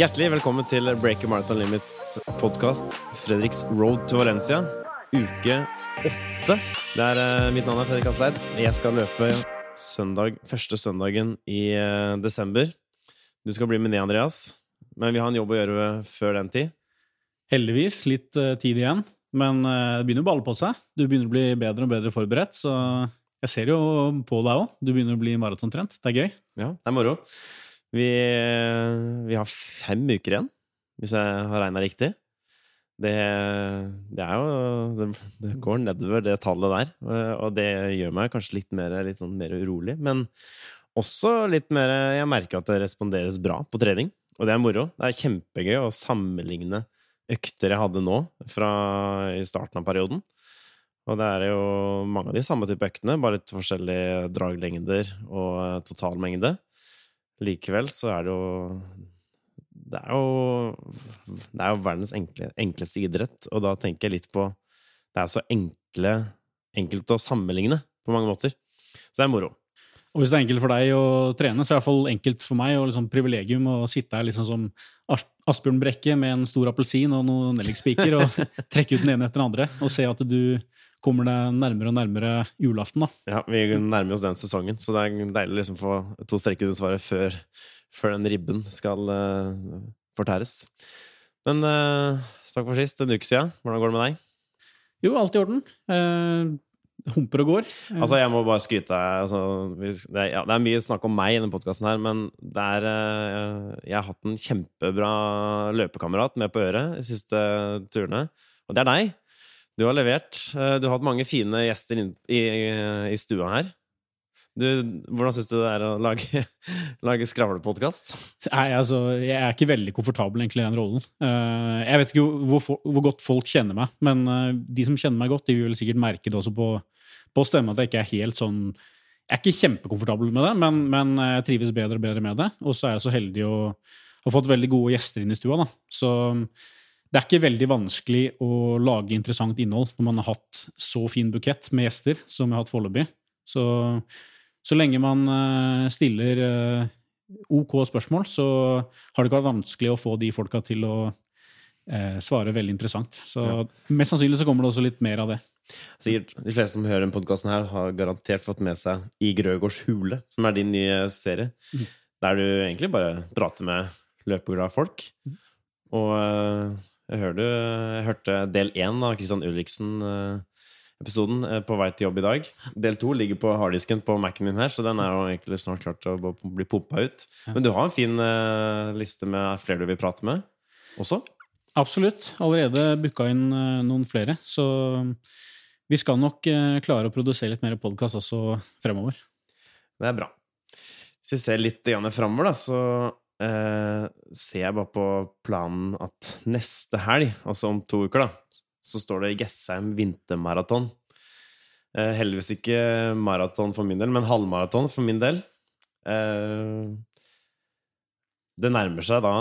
Hjertelig velkommen til Breaker Marathon Limits podkast, Fredriks Road to Valencia. Uke åtte. Er eh, Mitt navn er Fredrik Asleid. Jeg skal løpe søndag, første søndagen i eh, desember. Du skal bli med ned, Andreas. Men vi har en jobb å gjøre før den tid. Heldigvis litt eh, tid igjen, men det begynner å balle på seg. Du begynner å bli bedre og bedre forberedt, så jeg ser jo på deg òg. Du begynner å bli maratontrent. Det er gøy. Ja, det er moro. Vi, vi har fem uker igjen, hvis jeg har regna riktig. Det, det, er jo det, det, går nedover, det tallet der. Og det gjør meg kanskje litt mer, litt sånn mer urolig. Men også litt mer Jeg merker at det responderes bra på trening, og det er moro. Det er kjempegøy å sammenligne økter jeg hadde nå, fra i starten av perioden. Og det er jo mange av de samme type øktene, bare litt forskjellige draglengder og totalmengde. Likevel så er det jo Det er jo, det er jo verdens enkle, enkleste idrett, og da tenker jeg litt på Det er så enkle, enkelt å sammenligne på mange måter. Så det er moro. Og hvis det er enkelt for deg å trene, så er det i hvert fall enkelt for meg og liksom privilegium å sitte her liksom som Asbjørn Brekke med en stor appelsin og noen nellikspiker og trekke ut den ene etter den andre og se at du kommer deg nærmere og nærmere julaften. da. Ja, vi nærmer oss den sesongen, så det er deilig å liksom få to strekker under svaret før, før, den ribben skal uh, fortæres. Men uh, takk for sist. En uke siden. Hvordan går det med deg? Jo, alt i orden. Uh, humper og går. Altså, jeg må bare skryte altså, det, ja, det, er, mye snakk om meg i denne podkasten her, men er, Jeg har hatt en kjempebra løpekamerat med på øret de siste turene, og det er deg. Du har levert. Du har hatt mange fine gjester i, i, i stua her. Du, hvordan syns du det er å lage, lage skravlepodkast? Altså, jeg er ikke veldig komfortabel egentlig i den rollen. Jeg vet ikke hvor, hvor, godt folk kjenner meg, men de som kjenner meg godt, de vil sikkert merke det også på, på stemmen at jeg ikke er helt sånn Jeg er ikke kjempekomfortabel med det, men, men jeg trives bedre og bedre med det. Og så er jeg så heldig å ha fått veldig gode gjester inn i stua. Da. Så det er ikke veldig vanskelig å lage interessant innhold når man har hatt så fin bukett med gjester som jeg har hatt foreløpig. Så så lenge man eh, stiller eh, OK spørsmål, så har det ikke vært vanskelig å få de folka til å eh, svare veldig interessant. Så ja. mest sannsynlig så kommer det også litt mer av det. Sikkert De fleste som hører denne podkasten, har garantert fått med seg I Grøgårds hule, som er din nye serie. Mm. Der du egentlig bare prater med løpeglade folk. Mm. Og jeg, hørte, jeg hørte del én av Christian Ulriksen episoden eh, på vei til jobb i dag. Del to ligger på harddisken på Mac-en din her, så den er jo egentlig snart klar til å bli pumpa ut. Men du har en fin uh, liste med flere du vil prate med også? Absolutt. Allerede booka inn uh, noen flere. Så vi skal nok klare å produsere litt mer podkast også fremover. Det er bra. Hvis vi ser litt framover, da, så ser jeg bare på planen at neste helg, altså om to uker, da, så står det Jessheim vintermaraton. Eh, heldigvis ikke maraton for min del, men halvmaraton for min del. Eh, det nærmer seg da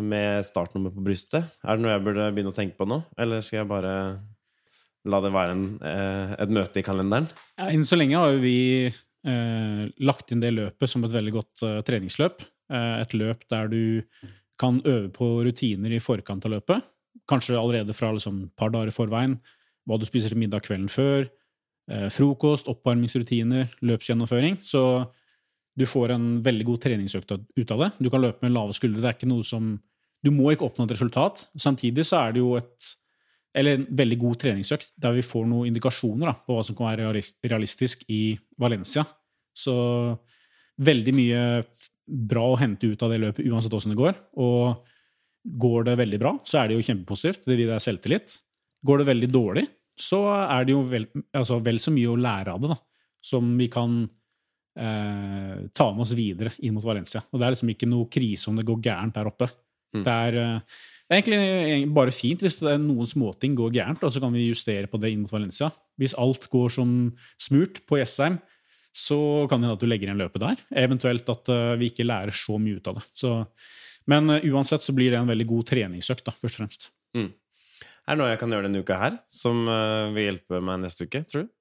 med startnummer på brystet. Er det noe jeg burde begynne å tenke på nå, eller skal jeg bare la det være en, eh, et møte i kalenderen? Ja, Innen så lenge har jo vi eh, lagt inn det løpet som et veldig godt uh, treningsløp. Uh, et løp der du kan øve på rutiner i forkant av løpet kanskje allerede fra liksom et par dager i forveien, hva du spiser til middag kvelden før, eh, frokost, oppvarmingsrutiner, løpsgjennomføring. Så du får en veldig god treningsøkt ut av det. Du kan løpe med lave skuldre. Det er ikke noe som Du må ikke oppnå et resultat. Samtidig så er det jo et eller en veldig god treningsøkt der vi får noen indikasjoner da, på hva som kan være realistisk i Valencia. Så veldig mye bra å hente ut av det løpet uansett åssen det går. Og Går det veldig bra, så er det jo kjempepositivt. Det gir deg selvtillit. Går det veldig dårlig, så er det jo vel, altså vel så mye å lære av det da, som vi kan eh, ta med oss videre inn mot Valencia. Og det er liksom ikke noe krise om det går gærent der oppe. Mm. Det, er, eh, det er egentlig bare fint hvis det er noen småting går gærent, og så kan vi justere på det inn mot Valencia. Hvis alt går som smurt på Jessheim, så kan det hende at du legger igjen løpet der. Eventuelt at uh, vi ikke lærer så mye ut av det. Så men uh, uansett så blir det en veldig god treningsøkt, da, først og fremst. Mm. Er det noe jeg kan gjøre denne uka her som uh, vil hjelpe meg neste uke, tror du?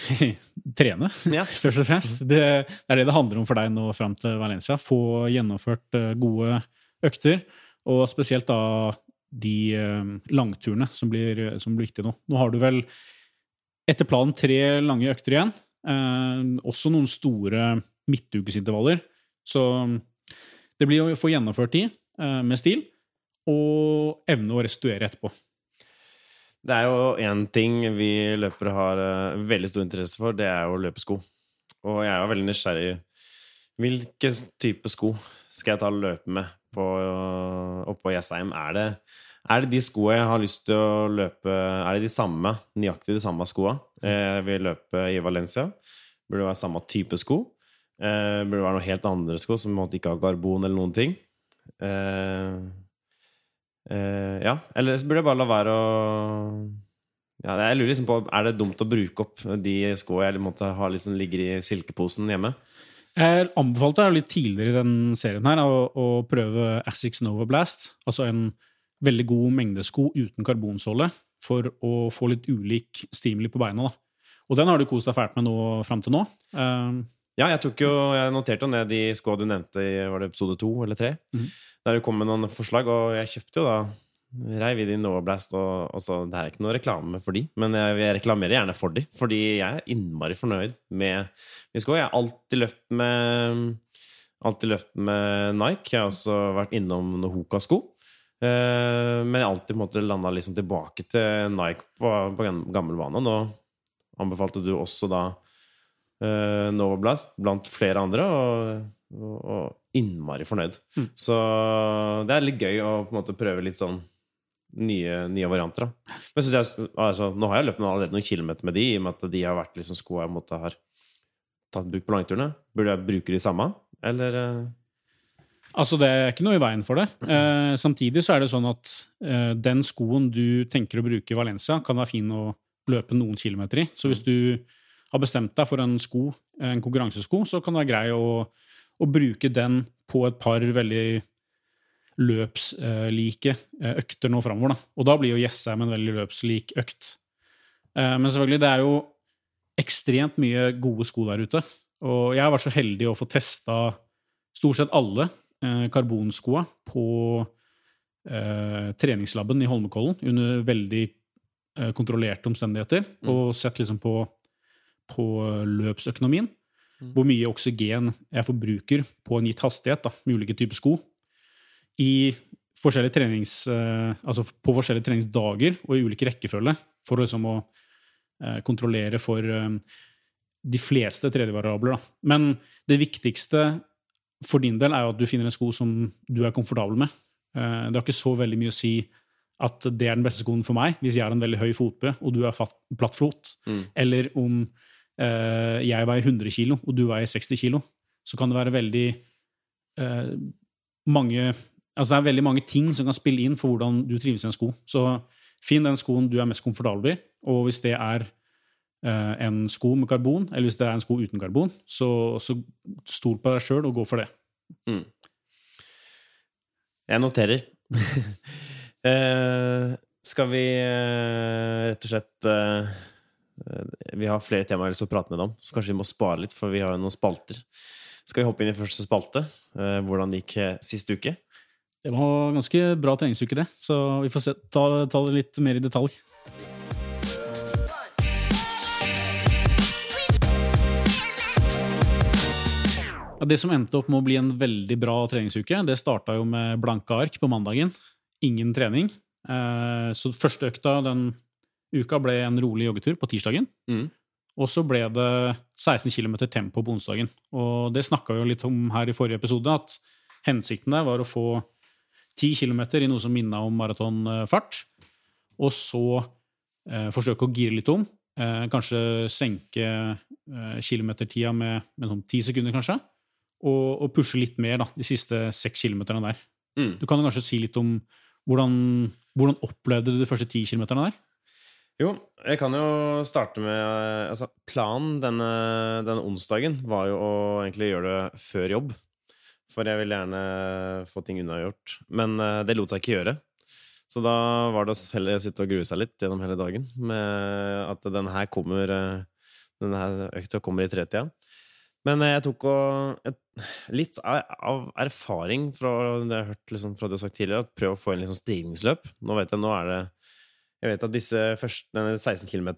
Trene, ja. først og fremst. Det, det, er det det handler om for deg nå fram til Valencia. Få gjennomført uh, gode økter. Og spesielt da de langturene som blir, som blir viktige nå. Nå har du vel etter planen tre lange økter igjen. Eh, også noen store midtukesintervaller. Så det blir å få gjennomført de eh, med stil, og evne å restituere etterpå. Det er jo én ting vi løpere har uh, veldig stor interesse for, det er jo løpesko. Og jeg er jo veldig nysgjerrig. Hvilken type sko skal jeg ta og løpe med på, uh, oppå Jessheim? Er det, er det de skoene jeg har lyst til å løpe Er det de samme, nøyaktig de samme skoa jeg vil løpe i Valencia? Burde det være samme type sko? Eh, burde være noen helt andre sko som ikke ha karbon eller noen ting? Eh, Uh, ja, eller så burde jeg bare la være å ja, Jeg lurer liksom på Er det dumt å bruke opp de skoene jeg måtte ha liksom ligger i silkeposen hjemme? Jeg anbefalte deg litt tidligere i den serien her å, å prøve Assix Nova Blast. Altså en veldig god mengde sko uten karbonsåle for å få litt ulik stimuli på beina. Da. Og den har du kost deg fælt med nå fram til nå. Uh, ja, jeg tok jo, jeg noterte jo ned de skoa du nevnte i var det episode to eller tre. Mm der du kom med noen forslag, og jeg kjøpte jo da Reiv i de Novablast, og, og så, Det er ikke noe reklame for de, men jeg, jeg reklamerer gjerne for de, fordi jeg er innmari fornøyd med de skoene. Jeg har alltid løpt med Alltid løpt med Nike. Jeg har også vært innom noen Hoka-sko. Eh, men jeg har alltid måttet landa liksom tilbake til Nike på, på gammel vane. Nå anbefalte du også da eh, Nova Blast blant flere andre. og og, innmari fornøyd. Mm. Så det er litt gøy å på en måte prøve litt sånn nye, nye varianter. Da. Men jeg, altså, nå har jeg løpt allerede noen kilometer med de, i og med at de har vært liksom skoa jeg måtte har tatt bruk på langturene. Burde jeg bruke de samme, eller? Eh? Altså, det er ikke noe i veien for det. Eh, samtidig så er det sånn at eh, den skoen du tenker å bruke i Valencia, kan være fin å løpe noen kilometer i. Så hvis du har bestemt deg for en sko, en konkurransesko, så kan det være grei å å bruke den på et par veldig løpslike eh, økter nå framover. Og da blir jo Jessheim en veldig løpslik økt. Eh, men selvfølgelig, det er jo ekstremt mye gode sko der ute. Og jeg har vært så heldig å få testa stort sett alle eh, karbonskoa på eh, treningslaben i Holmenkollen under veldig kontrollerte omstendigheter, mm. og sett liksom på, på løpsøkonomien. Mm. Hvor mye oksygen jeg forbruker på en gitt hastighet da, med ulike typer sko. I forskjellige trenings, eh, altså på forskjellige treningsdager og i ulike rekkefølge. For liksom å eh, kontrollere for eh, de fleste tredjevariabler. Da. Men det viktigste for din del er jo at du finner en sko som du er komfortabel med. Det har ikke så veldig mye å si at det er den beste skoen for meg, hvis jeg har en veldig høy fotbø og du er plattflot. Mm. Eller om jeg veier 100 kilo, og du veier 60 kilo, så kan det være veldig eh, mange Altså det er veldig mange ting som kan spille inn for hvordan du trives i en sko. Så finn den skoen du er mest komfortabel i, og hvis det er eh, en sko med karbon, eller hvis det er en sko uten karbon, så, så stol på deg sjøl og gå for det. Mm. Jeg noterer. eh, skal vi eh, rett og slett eh, Eh, vi har flere temaer å prate med dem om, så kanskje vi må spare litt, for vi har jo noen spalter. Skal vi hoppe inn i første spalte? Eh, hvordan gikk eh, sist uke? Det var ganske bra treningsuke, det. Så vi får se, ta, ta det litt mer i detalj. Det som endte opp med å bli en veldig bra treningsuke, det starta jo med blanke ark på mandagen. Ingen trening. Så første økta den Uka ble en rolig joggetur på tirsdagen. Mm. Og så ble det 16 km tempo på onsdagen. Og det snakka vi jo litt om her i forrige episode, at hensikten der var å få 10 km i noe som minna om maratonfart. Og så eh, forsøke å gire litt om. Eh, kanskje senke eh, kilometertida med, med sånn 10 sekunder, kanskje. Og, og, pushe litt mer da, de siste 6 kilometerne der. Mm. Du kan kanskje si litt om hvordan, hvordan opplevde du de første 10 kilometerne der? Jo, jeg kan jo starte med altså, Planen denne, denne, onsdagen var jo å egentlig gjøre det før jobb. For jeg vil gjerne få ting unnagjort. Men uh, det lot seg ikke gjøre. Så da var det å heller sitte og grue seg litt gjennom hele dagen med at denne her kommer uh, Denne her økta kommer i tretida. Men eh, jeg tok og Litt av, erfaring fra det jeg har hørt liksom, fra det du har sagt tidligere, at prøv å få en litt sånn stigningsløp. Nå vet jeg, nå er det Jeg vet at disse første, denne 16 km,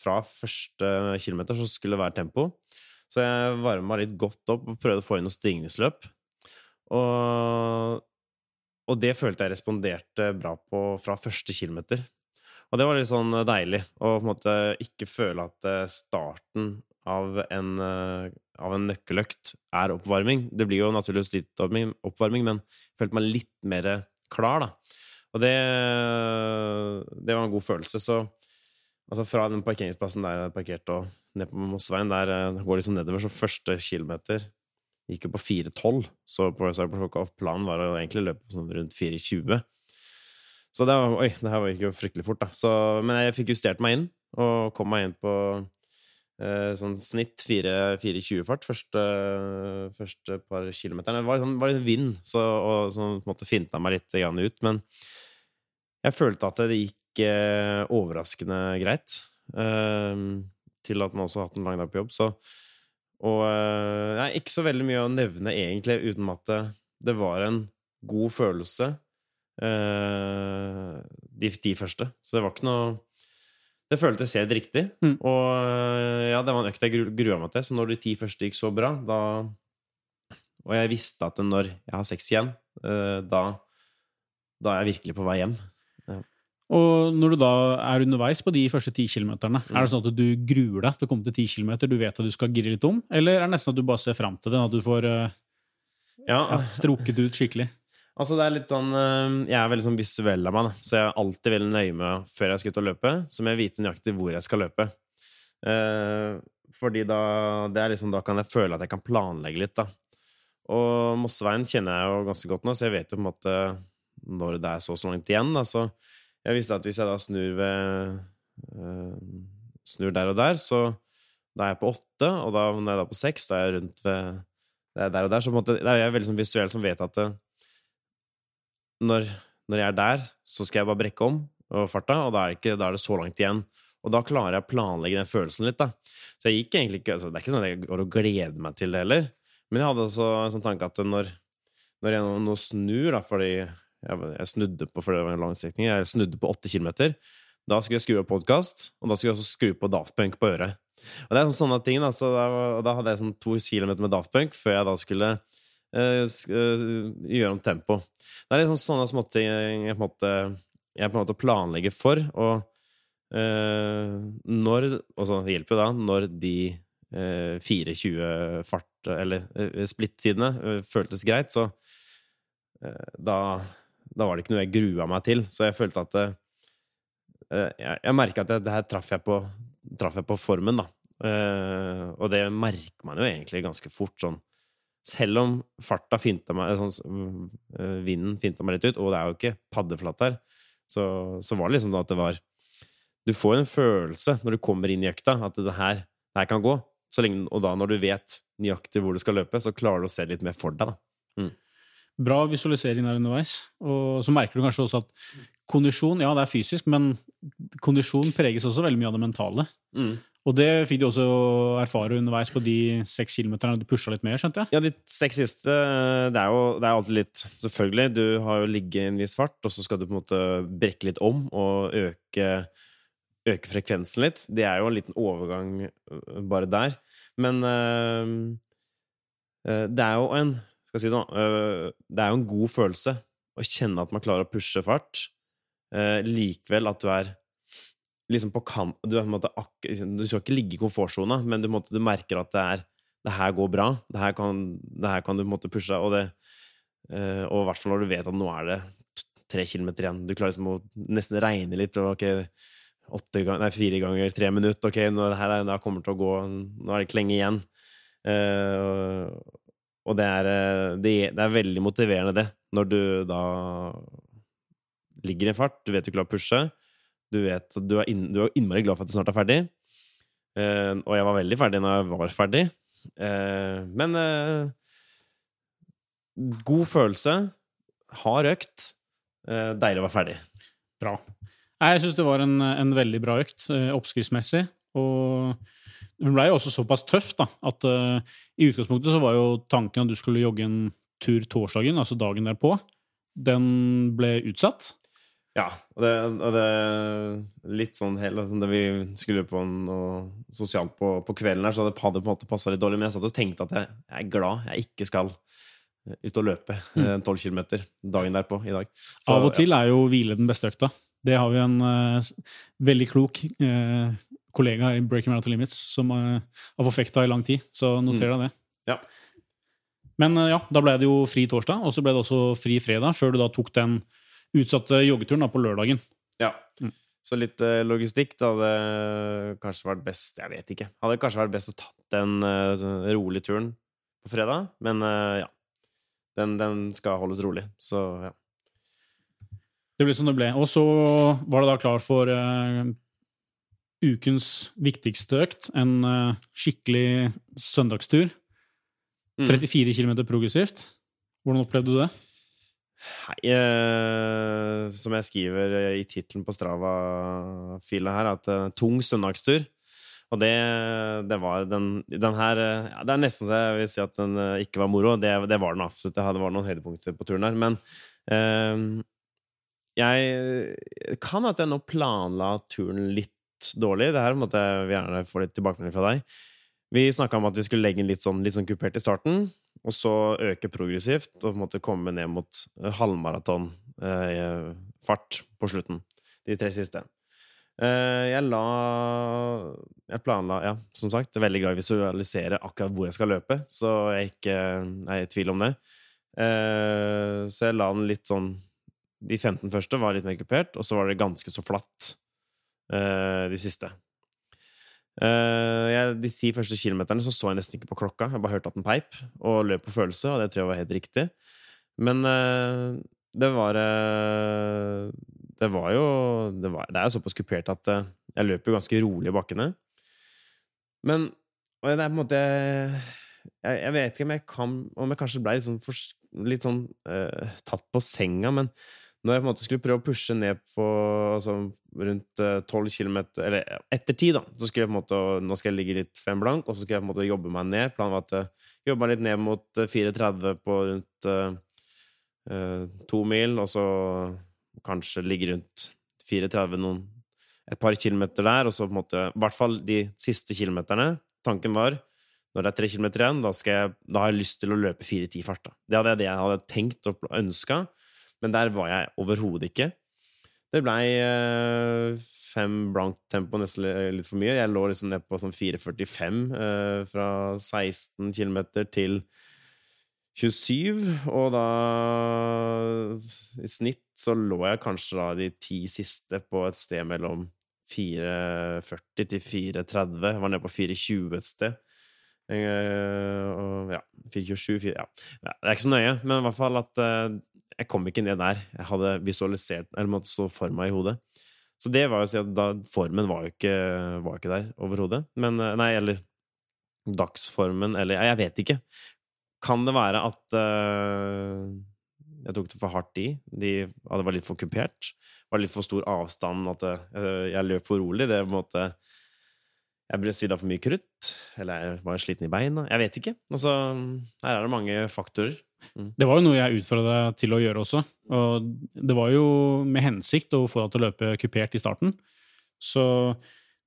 fra første kilometer så skulle det være tempo. Så jeg varma litt godt opp og prøvde å få inn noe stigningsløp. Og, og det følte jeg responderte bra på fra første kilometer. Og det var litt sånn deilig å på en måte ikke føle at eh, starten av en, eh, av en nøkkeløkt er oppvarming. Det blir jo naturligvis litt oppvarming, men jeg følte meg litt mer klar, da. Og det, det var en god følelse. Så altså fra den parkeringsplassen der jeg parkerte, og ned på Mossveien der eh, går liksom nedover, så første kilometer gikk jo på 4.12, så planen var å egentlig løpe sånn rundt 4.20. Så det var, oi, det her gikk jo fryktelig fort, da. Så, men jeg fikk justert meg inn, og kom meg inn på eh, sånn snitt 4.20-fart første, første par kilometerne. Det var, sånn, vind, så, og så på finta meg litt ut. Men jeg følte at det gikk eh, overraskende greit. Eh, til at man også har hatt en lang dag på jobb. Så, og eh, nei, ikke så veldig mye å nevne, egentlig, uten at det, det var en god følelse Eh, de, de, første. Så det var ikke noe Det føltes helt riktig. Mm. Og eh, ja, det var en økt jeg grua meg til. Så når de ti første gikk så bra, da Og jeg visste at når jeg har sex igjen, eh, da, da er jeg virkelig på vei hjem. Ja. Og når du da er underveis på de første ti kilometerne, mm. er det sånn at du gruer deg til å komme til ti kilometer? Du vet at du skal gire litt om? Eller er det nesten at du bare ser fram til det? At du får uh, ja. stroket ut skikkelig? Altså det er litt sånn eh, Jeg er veldig sånn visuell av meg, så jeg er alltid veldig nøye med før jeg skal ut og løpe, så må jeg vite nøyaktig hvor jeg skal løpe. Eh, fordi da, det er liksom, da kan jeg føle at jeg kan planlegge litt, da. Og Mosseveien kjenner jeg jo ganske godt nå, så jeg vet jo på en måte når det er så så langt igjen. Da. Så jeg visste at hvis jeg da snur ved øh, Snur der og der, så da er jeg på åtte, og da, når jeg da på seks, da er jeg rundt ved det er der og der. Så måte, det er jeg veldig sånn visuell som vet at det, når, når, jeg er der, så skal jeg bare brekke om og farta, og da er, ikke, da er, det så langt igjen. Og da klarer jeg å planlegge den følelsen litt, da. Så jeg gikk egentlig ikke altså, Det er ikke sånn at jeg går og gleder meg til det heller, men jeg hadde også en sånn tanke at når, når jeg nå, snur, da, fordi jeg, jeg, snudde på for det var en lang strekning, jeg snudde på åtte kilometer, da skulle jeg skru av podkast, og da skulle jeg også skru på Daft Punk på øret. Og det er sånne ting, da, så da, da hadde jeg sånn to kilometer med Daft Punk før jeg da skulle uh, gjøre om tempo. Det er liksom sånne småting jeg, på jeg på en måte planlegger for. Og uh, når Og så hjelper jo da når de eh, 4.20 fart, eller splittidene, føltes greit, så da, da var det ikke noe jeg grua meg til. Så jeg følte at eh, Jeg, jeg merka at det, det her traff jeg, på, traff jeg på formen, da. og det merker man jo egentlig ganske fort. sånn selv om farta finta meg, sånn, vinden finta meg litt ut, og det er jo ikke paddeflatt her, så, så, var det liksom da at det var Du får en følelse når du kommer inn i økta, at det her, det her kan gå. Lenge, og da, når du vet nøyaktig hvor du skal løpe, så klarer du å se litt mer for deg. Da. Mm. Bra visualisering der underveis. Og så merker du kanskje også at kondisjon, ja, det er fysisk, men kondisjon preges også veldig mye av det mentale. Mm. Og det fikk du også erfare underveis på de seks kilometerne du pusha litt mer, skjønte jeg? Ja, de seks siste Det er jo det er alltid litt Selvfølgelig, du har jo ligget i en viss fart, og så skal du på en måte brekke litt om og øke, øke frekvensen litt. Det er jo en liten overgang øh, bare der. Men øh, øh, det er jo en Skal si sånn øh, Det er jo en god følelse å kjenne at man klarer å pushe fart. Øh, likevel at du er liksom på kant du, måte, du, skal ikke ligge i komfortsona, men du, måte, du, merker at det er det her går bra. Det her kan, det her kan du måtte pushe deg. Og, det, uh, og hvert fall når du vet at nå er det tre kilometer igjen. Du klarer liksom å nesten regne litt. Og, okay, gang, nei, fire ganger tre minutter. Ok, nå, her det kommer til å gå Nå er det ikke lenge igjen. Uh, og det er, eh, det, det er veldig motiverende, det, når du da ligger i en fart, du vet du klarer å pushe, du vet du du er innmari glad for at du snart er ferdig. Uh, og jeg var veldig ferdig når jeg var ferdig. Uh, men uh, god følelse. Hard økt. deilig å være ferdig. Bra. Jeg syns det var en, en, veldig bra økt, oppskriftsmessig. Og det ble jo også såpass tøft da, at uh, i utgangspunktet så var jo tanken at du skulle jogge en tur torsdagen, altså dagen derpå. Den ble utsatt. Ja, og det, og det litt sånn hele Da vi skulle på noe sosialt på, på kvelden her, så det hadde på en måte passa litt dårlig. Men jeg satt og tenkte at jeg, jeg, er glad jeg ikke skal ut og løpe tolv mm. kilometer dagen derpå i dag. Så, Av og til er jo hvile den beste økta. Det har vi en uh, veldig klok uh, kollega her i Breaking Out of Limits som uh, har forfekta i lang tid, så noter deg mm. det. Ja. Men ja, da ble det jo fri torsdag, og så ble det også fri fredag, før du da tok den utsatte joggeturen da, på lørdagen. Ja. Mm. Så litt uh, logistikk det hadde kanskje vært best Jeg vet ikke. Hadde kanskje vært best å tatt den uh, rolig turen på fredag, men uh, ja. Den, den, skal holdes rolig, så ja. Det ble som det ble. Og så var det da klar for ukens viktigste økt. En skikkelig søndagstur. 34 mm. km progressivt. Hvordan opplevde du det? Hei, eh, som jeg skriver i tittelen på Strava-fila her, at eh, tung søndagstur. Og det, det var den, den her ja, Det er nesten så jeg vil si at den uh, ikke var moro. Det, det, var den absolutt. Det var noen høydepunkter på turen her. Men jeg kan at jeg nå planla turen litt dårlig. Det her måtte jeg gjerne få litt tilbakemelding fra deg. Vi snakka om at vi skulle legge den litt sånn, litt sånn kupert i starten, og så øke progressivt og på en måte komme ned mot eh, halvmaratonfart eh, på slutten. De tre siste. Eh, jeg la Jeg planla, ja, som sagt, veldig glad i å visualisere akkurat hvor jeg skal løpe, så jeg ikke er i tvil om det. Eh, så jeg la den litt sånn De 15 første var litt mer kupert, og så var det ganske så flatt eh, de siste. Uh, jeg, de ti første kilometerne så, så jeg nesten ikke på klokka. Jeg bare hørte at den peip, og løp på følelse, og det tror jeg var helt riktig. Men uh, det var uh, Det var jo Det, var, det er jo såpass kupert at jeg løper ganske rolig i bakkene. Men det er på en måte jeg, jeg, vet ikke om jeg kan Om jeg kanskje ble litt sånn, for, litt sånn tatt på senga, men når jeg på en måte skulle prøve å pushe ned på altså, rundt eh, tolv uh, km Eller etter ti, da. Så skulle jeg på en måte, nå skal jeg ligge litt fem blank, og så skal jeg på en måte jobbe meg ned. Planen var at jeg uh, jobba litt ned mot 4,30 eh, på rundt uh, to mil, og så kanskje ligge rundt 4,30 noen et par kilometer der, og så på en måte I hvert fall de siste kilometerne. Tanken var når det er tre kilometer igjen, da, jeg, da, har jeg lyst til å løpe 4.10 fart. Da. Det hadde jeg, det jeg hadde tenkt og ønska. Men der var jeg overhodet ikke. Det blei eh, fem blankt tempo, nesten litt for mye. Jeg lå liksom ned på sånn 4,45 eh, fra 16 km til 27, og da I snitt så lå jeg kanskje da de ti siste på et sted mellom 4,40 til 4,30. Jeg var nede på 4,20 et sted. Uh, og ja, 427 4, ja. Det er ikke så nøye, men i hvert fall at jeg kom ikke ned der. Jeg hadde visualisert eller måtte stå for meg i hodet. Så det var jo å si at da, formen var jo ikke, var ikke der overhodet. Men eh, Nei, eller dagsformen, eller Jeg vet ikke. Kan det være at uh, jeg tok det for hardt i? De, at det var litt for kupert? Var litt for stor avstand? At uh, jeg løp for rolig? Det på en måte Jeg ble svidd av for mye krutt? Eller jeg var sliten i beina? Jeg vet ikke. Altså, her er det mange faktorer. Mm. Det var jo noe jeg utfordra deg til å gjøre også. Og det var jo med hensikt å få deg til å løpe kupert i starten. Så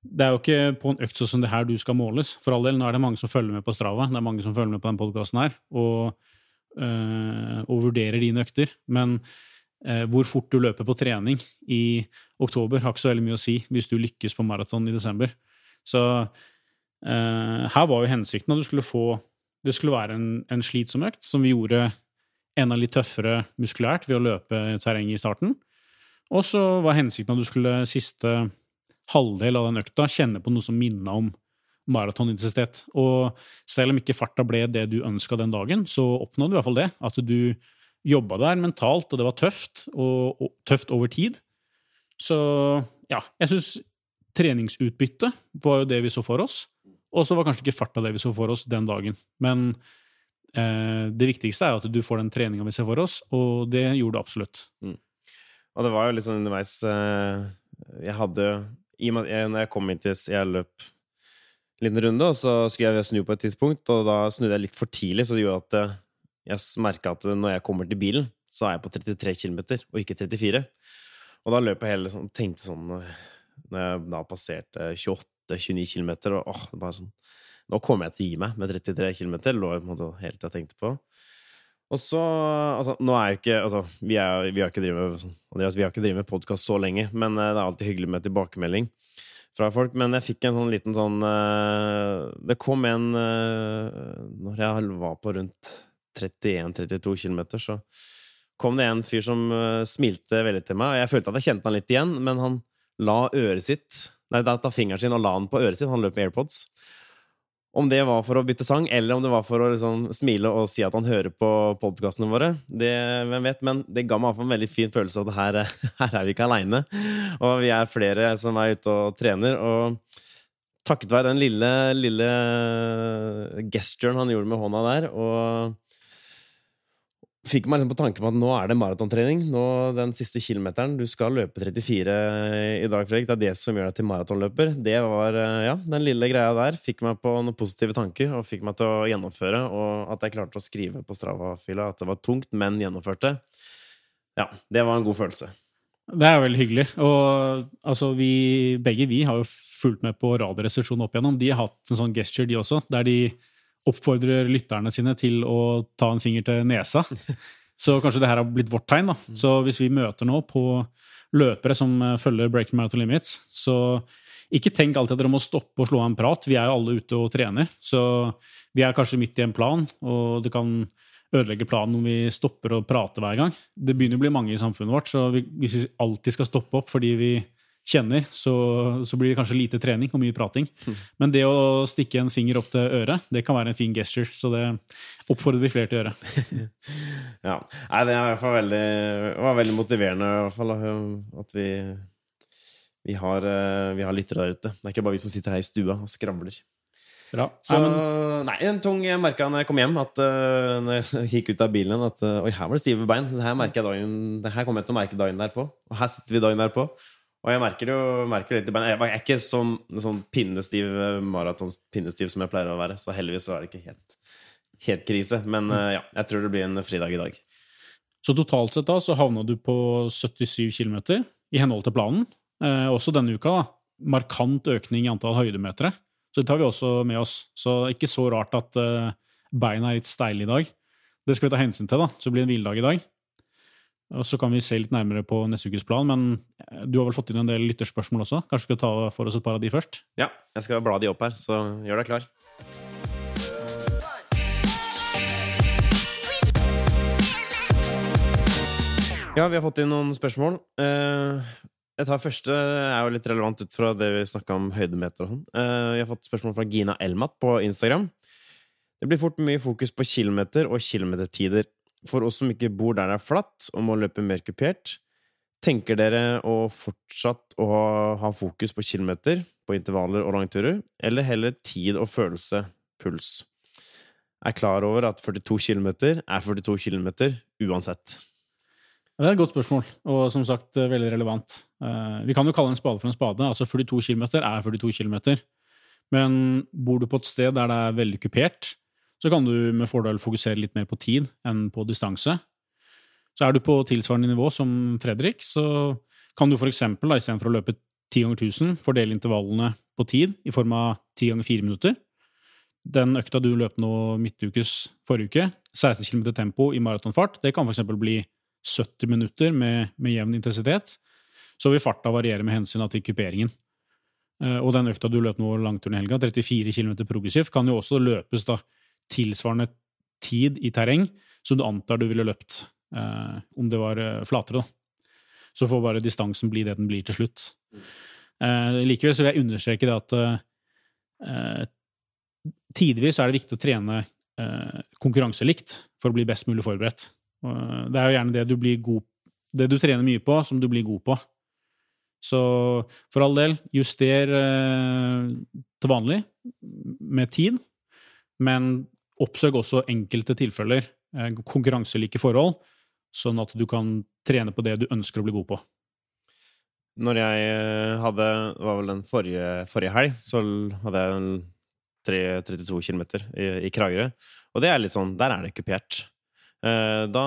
det er jo ikke på en økt som det her du skal måles. For all del, nå er det mange som følger med på Strava, det er mange som følger med på den podkasten her, og, øh, og, vurderer dine økter. Men øh, hvor fort du løper på trening i oktober, har ikke så veldig mye å si hvis du lykkes på maraton i desember. Så øh, her var jo hensikten at du skulle få det skulle være en, en slitsom økt, som vi gjorde enda litt tøffere muskulært ved å løpe terrenget i starten. Og så var hensikten at du skulle siste halvdel av den økta kjenne på noe som minna om maratonintensitet. Og selv om ikke farta ble det du ønska den dagen, så oppnådde du i hvert fall det. At du jobba der mentalt, og det var tøft, og, og tøft over tid. Så ja, jeg syns treningsutbytte var jo det vi så for oss. Og så var kanskje ikke farta det vi så for oss den dagen. Men eh, det viktigste er jo at du får den treninga vi ser for oss, og det gjorde du absolutt. Mm. Og det var jo litt sånn underveis eh, Jeg hadde i og med, jeg, Når jeg kom inn til Jeg løp en liten runde, og så skulle jeg snu på et tidspunkt, og da snudde jeg litt for tidlig, så det gjorde at eh, jeg merka at når jeg kommer til bilen, så er jeg på 33 km, og ikke 34. Og da løp jeg hele sånn, tenkte sånn eh, Når jeg da passerte 28-29 km, og åh, det bare sånn Nå kommer jeg til å gi meg med 33 km, lå på en måte til jeg tenkte på. Og så Altså, nå er jo ikke Altså, vi, er, vi har ikke drevet med sånn, vi har ikke drevet med podkast så lenge, men eh, det er alltid hyggelig med tilbakemelding fra folk. Men jeg fikk en sånn liten sånn uh, Det kom en uh, Når jeg var på rundt 31-32 km, så kom det en fyr som smilte veldig til meg. Og jeg følte at jeg kjente han litt igjen, men han la øret sitt Nei, ta fingeren sin og la den på øret sitt. Han løp med AirPods. Om det var for å bytte sang, eller om det var for å liksom smile og si at han hører på podkastene våre, det hvem vet, men det ga meg en veldig fin følelse av at her, her er vi ikke aleine. Og vi er flere som er ute og trener. Og takket være den lille, lille gesturen han gjorde med hånda der, og fikk meg liksom på tanke på at nå er det maratontrening. Nå Den siste kilometeren. Du skal løpe 34 i dag, Fredrik. Det er det som gjør deg til maratonløper. Det var, eh, ja, Den lille greia der fikk meg på noen positive tanker og fikk meg til å gjennomføre. Og at jeg klarte å skrive på Strava-fila at det var tungt, men gjennomførte. Ja, det var en god følelse. Det er veldig hyggelig. Og altså, vi, begge vi har jo fulgt med på Radioresepsjonen opp igjennom. De har hatt en sånn gesture, de også, der de oppfordrer lytterne sine til å ta en finger til nesa. Så kanskje det her har blitt vårt tegn. da. Mm. Så hvis vi møter nå på løpere som eh, følger Breaking Marathon Limits, så ikke tenk alltid at dere må stoppe og slå av en prat. Vi er jo alle ute og trener, så vi er kanskje midt i en plan, og det kan ødelegge planen om vi stopper å prate hver gang. Det begynner å bli mange i samfunnet vårt, så hvis vi alltid skal stoppe opp fordi vi kjenner, så, så, blir det kanskje lite trening og mye prating. Mm. Men det å stikke en finger opp til øret, det kan være en fin gesture. Så det oppfordrer vi flere til å gjøre. ja. Nei, det er i hvert fall veldig, var veldig motiverende i hvert fall, at vi, vi har, eh, vi har lyttere der ute. Det er ikke bare vi som sitter her i stua og skravler. Bra. Så, nei, en tung Jeg merka når jeg kom hjem, at uh, når jeg gikk ut av bilen, at uh, oi, her var det stive bein. Det her, dagen, det her kommer jeg til å merke dagen derpå. Og her sitter vi dagen derpå. Og jeg merker jo merker litt Jeg er ikke sånn, sånn pinnestiv maratonpinnestiv som jeg pleier å være, så heldigvis så er det ikke helt, helt krise. Men mm. ja, jeg tror det blir en fridag i dag. Så totalt sett da så havna du på 77 km i henhold til planen. Eh, også denne uka, da. Markant økning i antall høydemetere. Så det tar vi også med oss. Så ikke så rart at eh, beina er litt steile i dag. Det skal vi ta hensyn til, da. Så det blir en hviledag i dag. Og Så kan vi se litt nærmere på neste ukes plan, men eh, du har vel fått inn en del lytterspørsmål også? Kanskje vi skal ta for oss et par av de først? Ja, jeg skal bla de opp her, så gjør deg klar. Ja, vi har fått inn noen spørsmål. Eh, jeg tar første er jo litt relevant ut fra det vi snakka om høydemeter og sånn. Eh, vi har fått spørsmål fra Gina Elmat på Instagram. Det blir fort mye fokus på kilometer og kilometertider. For oss som ikke bor der det er flatt og må løpe mer kupert, tenker dere å fortsatt å ha fokus på kilometer, på intervaller og langturer, eller heller tid og følelse, puls? Er klar over at 42 km er 42 km uansett. Det er et godt spørsmål, og som sagt veldig relevant. Eh, vi kan jo kalle en spade for en spade. altså 42 km er 42 km. Men bor du på et sted der det er veldig kupert, så kan du med fordel fokusere litt mer på tid enn på distanse. Så er du på tilsvarende nivå som Fredrik, så kan du for eksempel, istedenfor å løpe 10 ganger 1000, fordele intervallene på tid i form av 10 ganger 4 minutter. Den økta du løp nå midtukes forrige uke, 16 km tempo i maratonfart, det kan f.eks. bli 70 minutter med, med, jevn intensitet. Så vil farta variere med hensyn til kuperingen. Eh, og den økta du løp nå langturen i helga, 34 km progressivt, kan jo også løpes da tilsvarende tid i terreng som du antar du ville løpt eh, om det var eh, flatere. Da. Så får bare distansen bli det den blir til slutt. Eh, likevel så vil jeg understreke det at eh, tidvis er det viktig å trene eh, konkurranselikt for å bli best mulig forberedt. Det er jo gjerne det du blir god det du trener mye på, som du blir god på. Så for all del, juster til vanlig med tid, men Oppsøk også enkelte tilfeller, konkurranselike forhold, sånn at du kan trene på det du ønsker å bli god på. Når jeg eh, hadde Det var vel den forrige, forrige helg, så hadde jeg 3, 32 km i, i Kragerø. Og det er litt sånn Der er det kupert. Eh, da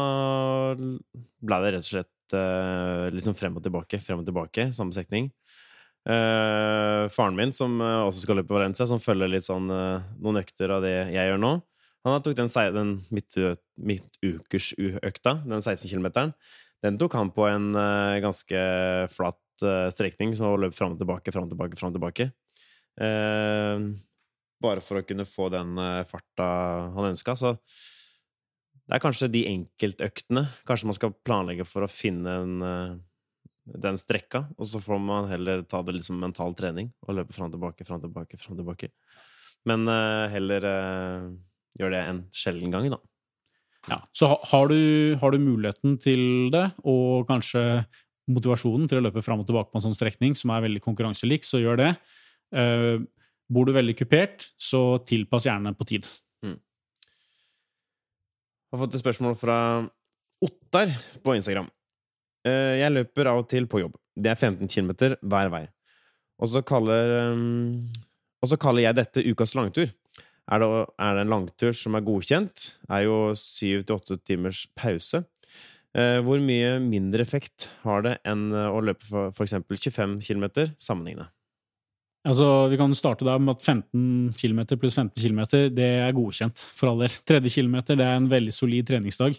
ble det rett og slett eh, liksom frem og tilbake, frem og tilbake, samme strekning. Eh, faren min, som også skal løpe Valencia, som følger litt sånn eh, noen økter av det jeg gjør nå, han tok den, den midtukersøkta, den 16 km, den tok han på en uh, ganske flat uh, strekning, så han løp fram og tilbake, fram og tilbake, fram og tilbake. Uh, bare for å kunne få den farta han ønska. Så det er kanskje de enkeltøktene. Kanskje man skal planlegge for å finne en, den strekka, og så får man heller ta det som mental trening og løpe fram og tilbake, fram og tilbake, fram og tilbake. Men heller gjør det en sjelden gang, da. Ja, så har du, har du muligheten til det, og kanskje motivasjonen til å løpe fram og tilbake på en sånn strekning som er veldig konkurranselik, så gjør det. Uh, bor du veldig kupert, så tilpass gjerne på tid. Jeg har fått et spørsmål fra Ottar på Instagram. Uh, Jeg løper av og til på jobb. Det er 15 km hver vei. Og så kaller, um, og så kaller jeg dette ukas langtur. Er det, er det en langtur som er godkjent? Er jo 7-8 timers pause. Eh, Hvor mye mindre effekt har det enn eh, å løpe for f.eks. 25 km sammenhengende? Altså, Vi kan starte der med at 15 km pluss 15 km det er godkjent, for all del. Tredje kilometer det er en veldig solid treningsdag.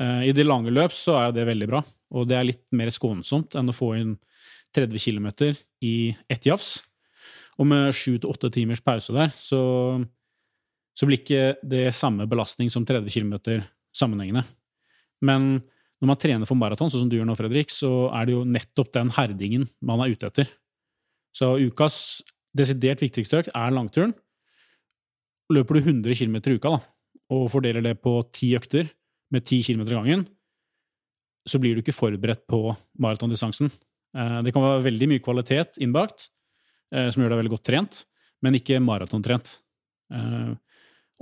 Eh, I de lange løp så er det veldig bra, og det er litt mer skånsomt enn å få inn 30 km i ett jafs. Og med 7-8 timers pause der, så, så blir ikke det samme belastning som 30 km sammenhengende. Men når man trener for maraton, sånn som du gjør nå, Fredrik, så er det jo nettopp den herdingen man er ute etter. Så ukas desidert viktigste økt er langturen. Løper du 100 km i uka da, og fordeler det på ti økter med 10 km gangen, så blir du ikke forberedt på maratondistansen. Eh, Det kan være veldig mye kvalitet innbakt, eh, som gjør deg veldig godt trent, men ikke maratontrent.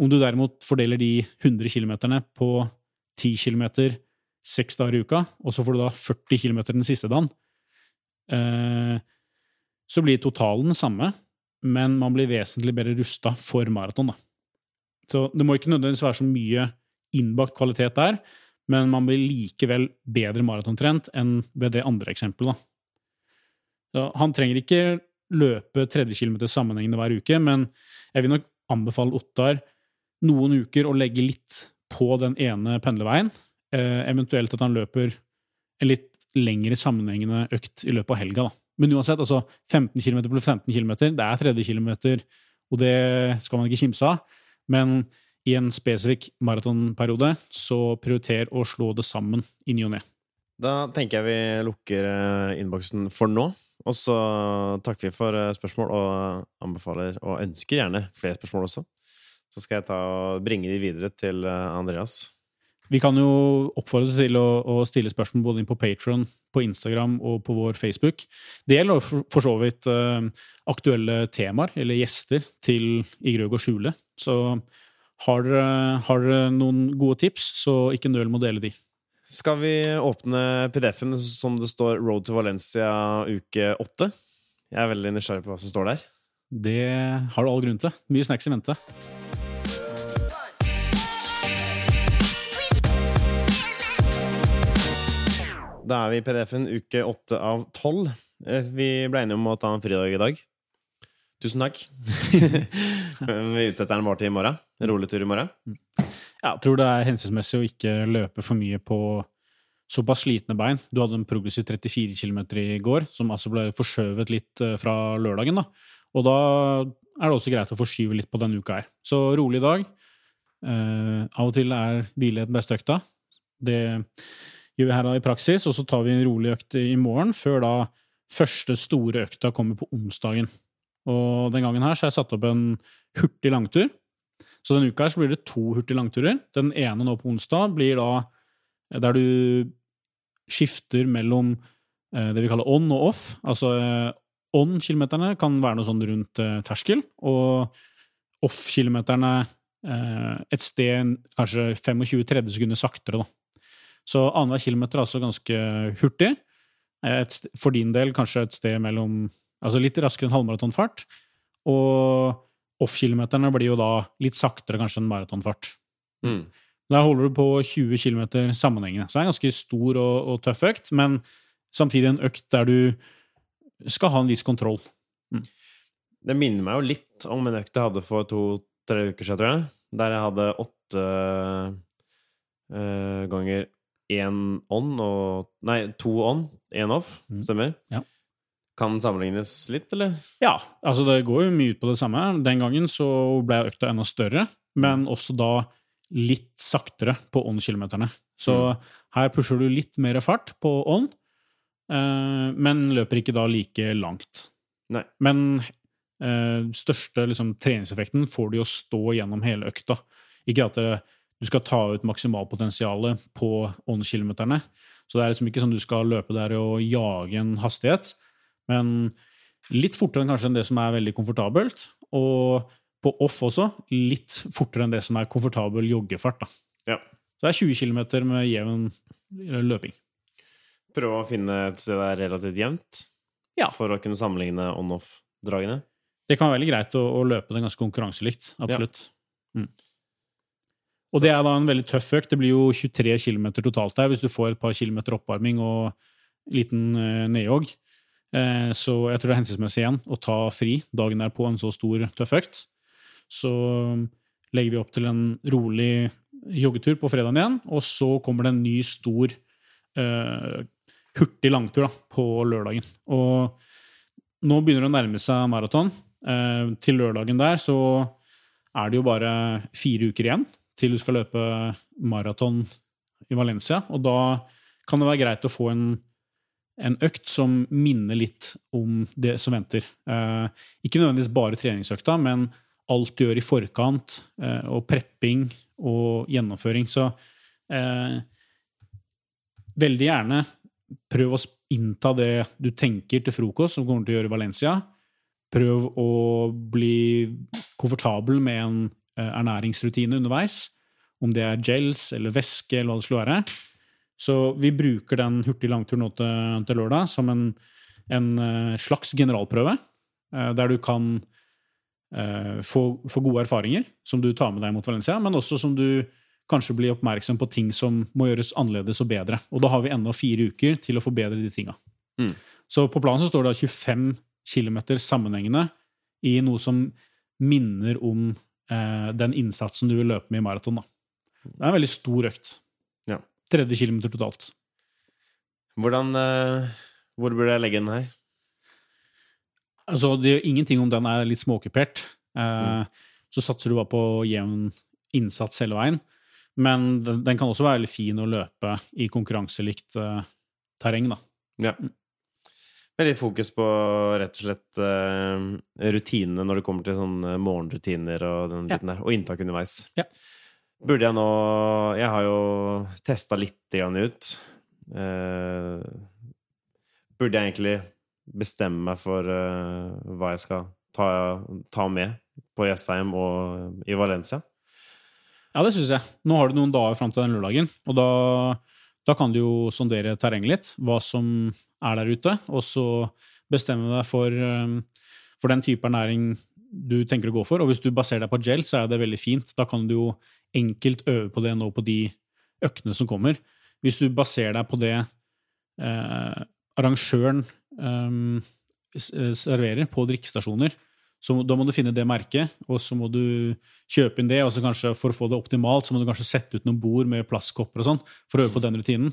Om du derimot fordeler de 100 km på 10 km seks dager i uka, og så får du da 40 km den siste dagen, eh, så blir totalen den samme, men man blir vesentlig bedre rusta for maraton. Så det må ikke nødvendigvis være så mye innbakt kvalitet der, men man blir likevel bedre maratontrent enn ved det andre eksempelet. han trenger ikke løpe 30 km sammenhengende hver uke, men jeg vil nok anbefale Ottar noen uker å legge litt på den ene pendlerveien, eh, eventuelt at han løper en litt lengre sammenhengende økt i løpet av helga. da. Men uansett, altså 15 km pluss 15 km, det er 30 km, og det skal man ikke kimse av. Men i en spesifikk maratonperiode, så prioriter å slå det sammen i ny og ne. Da tenker jeg vi lukker eh, innboksen for nå. Og så takker vi for eh, spørsmål, og anbefaler og ønsker gjerne flere spørsmål også. Så skal jeg ta og bringe de videre til eh, Andreas. Vi kan jo oppfordre til å, å stille spørsmål både inn på Patron, på Instagram og på vår Facebook. Det gjelder for, for så vidt eh, aktuelle temaer eller gjester til I Grøg og skjule. Så har dere, har dere noen gode tips, så ikke nøl med å dele de. Skal vi åpne PDF-en som det står 'Road to Valencia uke 8'? Jeg er veldig nysgjerrig på hva som står der. Det har du all grunn til. Mye snacks i vente. Da er vi i PDF-en uke 8 av 12. Eh, Vi ble enige om å ta en fridag i dag. Tusen takk. vi utsetter den bare til i morgen. En rolig tur i morgen. Ja, jeg tror det er hensiktsmessig å ikke løpe for mye på såpass slitne bein. Du hadde en progressiv 34 km i går, som altså ble forskjøvet litt eh, fra lørdagen. da. Og da er det også greit å forskyve litt på denne uka her. Så rolig dag. Uh, av og til er hvile den beste økta. Det gjør vi her da i praksis, og så tar vi en rolig økt i morgen, før da første store økta kommer på onsdagen. Og den gangen her så har jeg satt opp en hurtig langtur. Så denne uka her så blir det to hurtige langturer. Den ene nå på onsdag blir da der du skifter mellom eh, det vi kaller on og off. Altså eh, on-kilometerne kan være noe sånn rundt eh, terskel, og off-kilometerne eh, et sted kanskje 25-30 sekunder saktere, da. Så annenhver kilometer er altså ganske hurtig. Eh, Et, for din del kanskje et sted mellom Altså litt raskere enn halvmaratonfart. Og off-kilometerne blir jo da litt saktere kanskje enn maratonfart. Mm. Der holder du på 20 km sammenhengende. Så det er en ganske stor og, og tøff økt, men samtidig en økt der du skal ha en viss kontroll. Det minner meg jo litt om en økt jeg hadde for to-tre uker siden, tror jeg. Der jeg hadde åtte øh, ganger én on og Nei, to on, én off. Mm. Stemmer? Ja. Kan sammenlignes litt, eller? Ja, altså det går jo mye ut på det samme. Den gangen så ble økta enda større, men også da litt saktere på on-kilometerne. Så her pusher du litt mer fart på on, eh, men løper ikke da like langt. Nei. Men eh, største liksom, treningseffekten får du jo stå gjennom hele økta. Ikke at det, du skal ta ut maksimalpotensialet på on-kilometerne. Så det er liksom ikke sånn du skal løpe der og jage en hastighet, men litt fortere enn kanskje enn det som er veldig komfortabelt. Og på off også litt fortere enn det som er komfortabel joggefart. Ja. Så det er 20 km med jevn eh, løping. Prøve å finne et sted det er relativt jevnt, Ja. for å kunne sammenligne on-off-dragene. Det kan være veldig greit å, å løpe det ganske konkurranselikt. Absolutt. Mm. Og det er da en veldig tøff økt. Det blir jo 23 km totalt her hvis du får et par kilometer oppvarming og liten eh, nedjogg. Eh, så jeg tror det er hensiktsmessig igjen å ta fri dagen der på en så stor, tøff økt. Så legger vi opp til en rolig joggetur på fredagen igjen, og så kommer det en ny, stor, eh, hurtig langtur da, på lørdagen. Og nå begynner det å nærme seg maraton. Eh, til lørdagen der så er det jo bare fire uker igjen til du skal løpe maraton i Valencia. Og da kan det være greit å få en, en økt som minner litt om det som venter. Eh, ikke nødvendigvis bare treningsøkta, men alt du gjør i forkant, eh, og prepping og gjennomføring. Så eh, veldig gjerne prøv å innta det du tenker til frokost, som kommer til å gjøre i Valencia. Prøv å bli komfortabel med en ernæringsrutine underveis. Om det er gels eller væske eller hva det skulle være. Så vi bruker den hurtige langturen nå til, til lørdag som en, en eh, slags generalprøve, eh, der du kan eh, få, få gode erfaringer som du tar med deg mot Valencia, men også som du kanskje blir oppmerksom på ting som må gjøres annerledes og bedre. Og da har vi ennå fire uker til å forbedre de tinga. Mm. Så på planen så står det 25 km sammenhengende i noe som minner om eh, den innsatsen du vil løpe med i maraton. Det er en veldig stor økt. Ja. 30 km totalt. Hvordan eh, Hvor burde jeg legge den her? Altså, det gjør ingenting om den er litt småkupert. Eh, Så satser du bare på jevn innsats hele veien. Men den, kan også være veldig fin å løpe i konkurranselikt eh, terreng, da. Ja. Veldig fokus på rett og slett uh, rutinene når det kommer til sånne morgenrutiner og den Ja. der, og inntak underveis. Ja. Burde jeg nå Jeg har jo testa litt grann ut. Uh, burde jeg egentlig bestemme meg for uh, hva jeg skal ta, ta med på Jessheim og i Valencia? Ja, det syns jeg. Nå har du noen dager fram til den lørdagen, og da, da kan du jo sondere terrenget litt, hva som er der ute, og så bestemme deg for, um, for den type ernæring du tenker å gå for. Og hvis du baserer deg på gel, så er det veldig fint. Da kan du jo enkelt øve på det nå på de øktene som kommer. Hvis du baserer deg på det eh, arrangøren um, eh, serverer på drikkestasjoner, så da må du finne det merket, og så må du kjøpe inn det. og så kanskje For å få det optimalt, så må du kanskje sette ut noen bord med plastkopper og sånn, for å øve på den rutinen.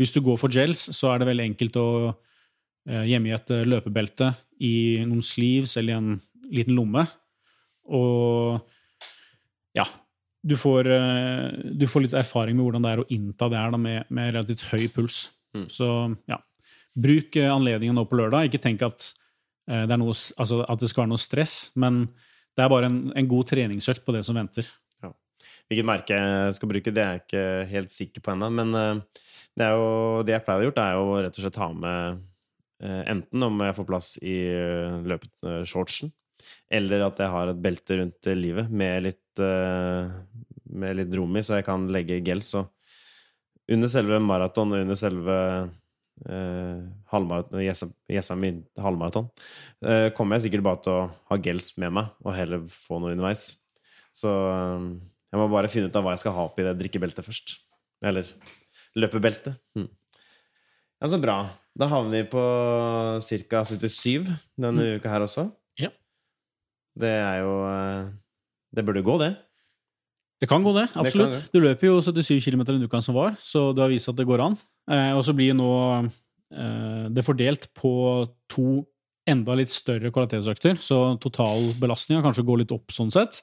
Hvis du går for gels, så er det veldig enkelt å eh, gjemme i et eh, løpebelte i noen sleeves eller i en liten lomme. Og ja, du får, eh, du får litt erfaring med hvordan det er å innta det her da, med, med relativt høy puls. Mm. Så ja, bruk eh, anledningen nå på lørdag. Ikke tenk at, eh, det, er noe, altså, at det skal være noe stress, men det er bare en, en god treningsøkt på det som venter. Hvilket merke jeg skal bruke, det er jeg ikke helt sikker på ennå. Men eh, det, jo, det jeg pleier å gjøre, er jo rett og slett ha med eh, enten om jeg får plass i uh, løpeshortsen, eller at jeg har et belte rundt eh, livet med litt, eh, med litt rom i, så jeg kan legge gels. Og under selve maraton og under selve eh, halvmaraton, Jessheim i halvmaraton, eh, kommer jeg sikkert bare til å ha gels med meg, og heller få noe underveis. Så eh, jeg må bare finne ut av hva jeg skal ha oppi det drikkebeltet først. Eller løpebeltet. Mm. Ja, så bra. Da havner vi på ca. 77 denne uka her også. Ja. Det er jo eh, Det burde gå, det. Det kan gå, det. Absolutt. det. Du løper jo 77 km den uka som var, så du har vist at det går an. Eh, og så blir jo nå eh, det fordelt på to enda litt større kvalitetsøkter, så totalbelastninga kanskje går litt opp sånn sett.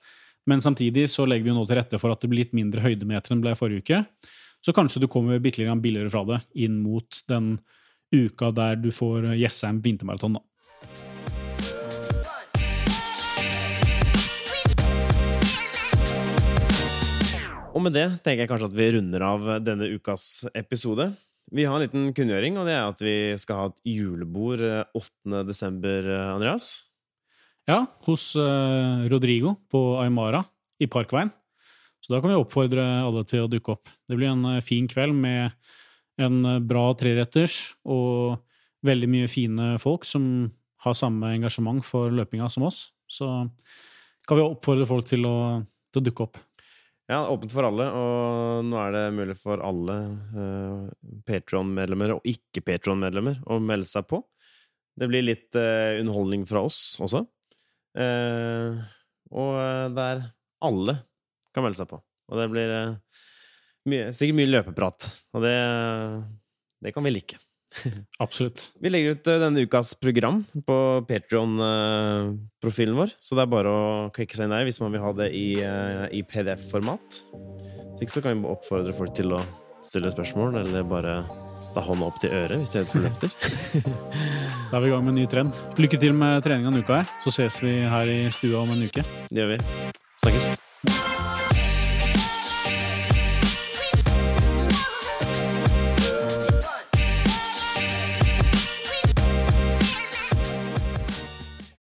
Men samtidig så legger vi jo nå til rette for at det blir litt mindre høydemeter enn det ble forrige uke. Så kanskje du kommer bitte litt billigere fra det inn mot den uka der du får Jessheim vintermaraton, da. Og med det tenker jeg kanskje at vi runder av denne ukas episode. Vi har en liten kunngjøring, og det er at vi skal ha et julebord eh, 8. desember, eh, Andreas. Ja, hos eh, Rodrigo på Aymara i Parkveien. Så da kan vi oppfordre alle til å dukke opp. Det blir en eh, fin kveld med en eh, bra treretters og veldig mye fine folk som har samme engasjement for løpinga som oss. Så kan vi oppfordre folk til å, til å dukke opp. Ja, åpent for alle, og nå er det mulig for alle uh, Patron-medlemmer og ikke-Patron-medlemmer å melde seg på. Det blir litt uh, underholdning fra oss også. Uh, og det der alle kan melde seg på. Og det blir eh, mye, sikkert mye løpeprat. Og det, det kan vi like. Absolutt. Vi legger ut eh, denne ukas program på Patreon-profilen vår, så det er bare å klikke seg inn der hvis man vil ha det i, eh, i PDF-format. Hvis ikke så kan vi oppfordre folk til å stille spørsmål, eller bare ta hånda opp til øret hvis de er for løpter. Da er vi i gang med en ny trend. Lykke til med treninga denne uka her, så ses vi her i stua om en uke. Det gjør vi. Snakkes.